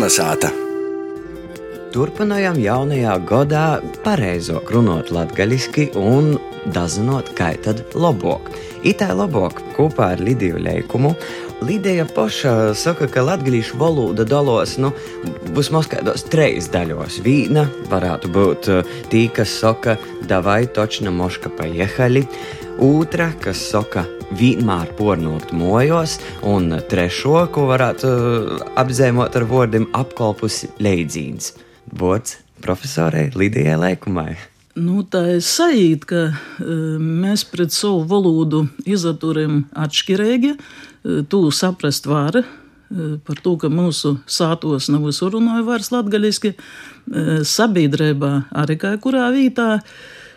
Kalnasāta. Turpinājām jaunajā gadā pareizo runāt latviešu un dazinot, kā tad labāk. Itā labāk kopā ar Lidiju Leikumu. Lidija paša saka, ka latviešu valoda dalās nu, vismaz kādos trīs daļos. Viena varētu būt uh, tī, kas saka, davai točna moška pa jehali. Otra, kas saka, vienmēr pornogrāfijas mojos, un trešo, ko varētu uh, apzīmot ar vārdiem apkalpus leidzīns. Bots profesorai Lidijai Leikumai. Nu, tā ir sajūta, ka uh, mēs pret savu valodu izturam atšķirīgi. Uh, tu saprast vari uh, par to, ka mūsu sātos nav runāja vairs latgaļiski, sabiedrībā arī kā kurā vietā.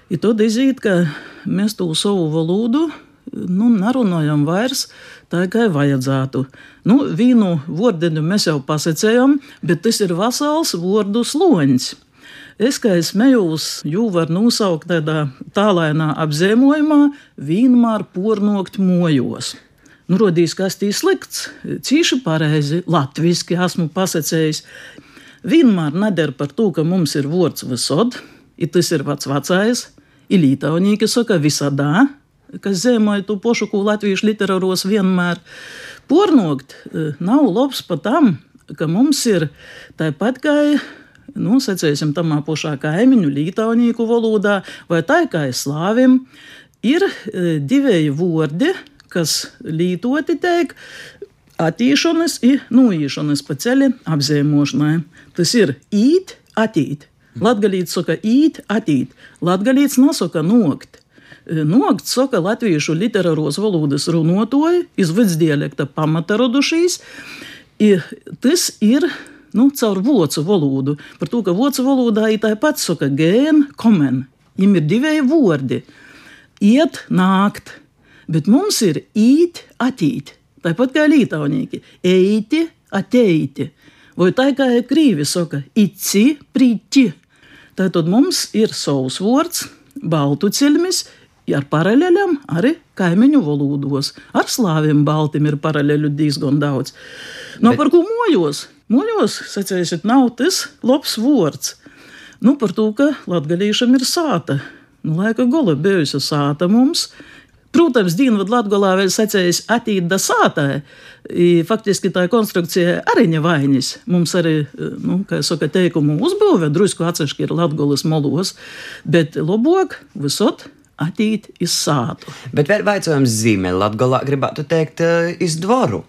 Ir tad izīt, ka mēs to savu valodu nu, nerunājam vairs tā, kā vajadzētu. Nu, vīnu vārdiņu mēs jau pasakējām, bet tas ir vesels vārdu sloņs. Es kā es smējos, jau var nosaukt tādā tālēnā apzīmojumā, vienmēr pornokt mojos. Nu, rodīs, kas tī slikts, cīši pareizi, latviski esmu pasakējis. Vienmēr neder par to, ka mums ir vārds visod, ir tas ir vats vecais, ir lītaunīgi saka visadā, kas zīmēja to pošu, ko latviešu literāros vienmēr pornokt, nav labs pat tam, ka mums ir tāpat kā nu, secēsim tamā pašā kaimiņu, lītaunieku valodā, vai tā kā slāvim, ir divi vārdi, kas lītoti teik attīšanas un nuīšanas pa ceļa apzīmošanai. Tas ir īt, attīt. Latgalīts saka īt, attīt. Latgalīts nosaka nokt. Nogt saka latviešu literāros valodas runotoji, iz vidsdialekta pamata radušīs. Tas ir nu, caur vācu valodu. Par to, ka vācu valodā ir tāpat saka gēna, komen. Viņam ir divi vārdi - iet, nākt, bet mums ir īt, atīt. Tāpat kā lītaunieki - eiti, ateiti. Vai tā kā krīvi saka - ici, prīķi. Tātad mums ir savs vārds, baltu cilmis, ar paralēļiem arī kaimiņu valodos. Ar slāviem baltim ir paralēļu diezgan daudz. No Bet... par ko mojos? Moļos, secēsiet, nav tas labs vārds. Nu, par to, ka latgadījušam ir sāta. Nu, laika gola bijusi sāta mums. Protams, Dienvidu Latvijā vēl secējas attīda sātā. Faktiski tā konstrukcija arī nevainis. Mums arī, nu, kā jau saka, teikumu uzbūve drusku atsevišķi ir Latvijas molos, bet labāk visot attīt iz sātu. Bet vēl vaicājums zīmē Latvijā gribētu teikt iz dvoru.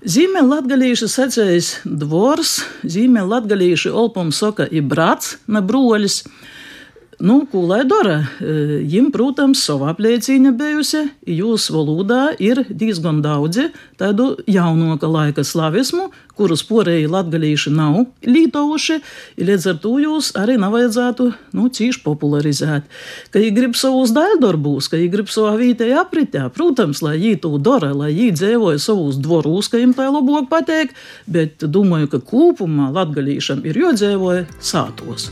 Zīmē latgalīši secējis dvors, zīmē latgalīši olpum soka i brats, na broļis. Nu, ko lai dara? Viņam, protams, sava apliecība bijusi. Jūsu valodā ir diezgan daudzi tādu jaunāka laika slavismu, kurus porēji latgalīši nav lītojuši. Līdz ar to jūs arī nevajadzētu nu, cīši popularizēt. Ka viņi grib savus daļdarbus, ka viņi grib savā vītē apritē, protams, lai viņi to dara, lai viņi dzīvoja savus dvorus, ka viņiem tā labāk patīk, bet domāju, ka kopumā latgalīšam ir jodzīvoja sātos.